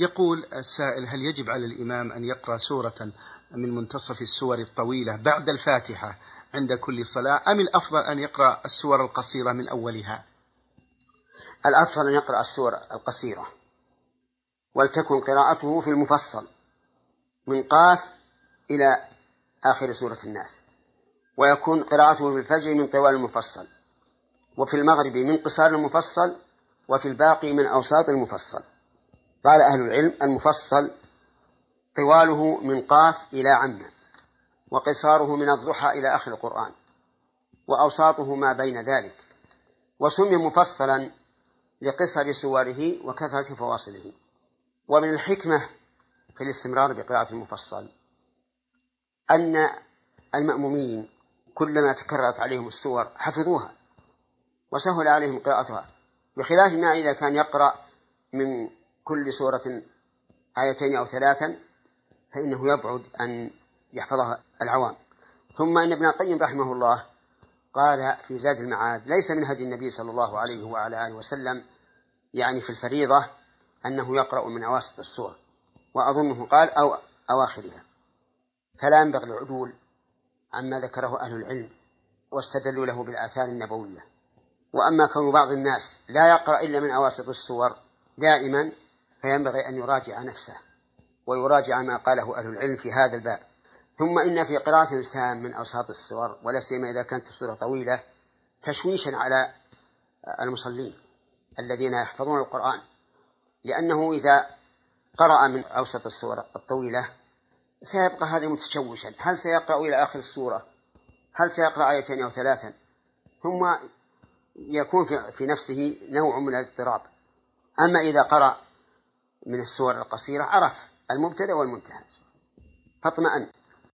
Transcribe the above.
يقول السائل هل يجب على الإمام أن يقرأ سورة من منتصف السور الطويلة بعد الفاتحة عند كل صلاة؟ أم الأفضل أن يقرأ السور القصيرة من أولها؟ الأفضل أن يقرأ السور القصيرة ولتكن قراءته في المفصل من قاف إلى آخر سورة الناس ويكون قراءته في الفجر من طوال المفصل وفي المغرب من قصار المفصل وفي الباقي من أوساط المفصل. قال أهل العلم المفصل طواله من قاف إلى عمة وقصاره من الضحى إلى آخر القرآن وأوساطه ما بين ذلك وسمي مفصلا لقصر سوره وكثرة فواصله ومن الحكمة في الاستمرار بقراءة المفصل أن المأمومين كلما تكررت عليهم السور حفظوها وسهل عليهم قراءتها بخلاف ما إذا كان يقرأ من كل سورة آيتين أو ثلاثا فإنه يبعد أن يحفظها العوام. ثم إن ابن القيم رحمه الله قال في زاد المعاد ليس من هدي النبي صلى الله عليه وعلى آله وسلم يعني في الفريضة أنه يقرأ من أواسط السور وأظنه قال أو أواخرها. فلا ينبغي العدول عما ذكره أهل العلم واستدلوا له بالآثار النبوية. وأما كون بعض الناس لا يقرأ إلا من أواسط السور دائما فينبغي أن يراجع نفسه ويراجع ما قاله أهل العلم في هذا الباب. ثم إن في قراءة الإنسان من أوساط السور ولا سيما إذا كانت السورة طويلة تشويشا على المصلين الذين يحفظون القرآن. لأنه إذا قرأ من أوسط السور الطويلة سيبقى هذا متشوشا. هل سيقرأ إلى آخر السورة؟ هل سيقرأ آيتين أو ثلاثا؟ ثم يكون في نفسه نوع من الاضطراب. أما إذا قرأ من السور القصيرة عرف المبتدأ والمنتهى فاطمأن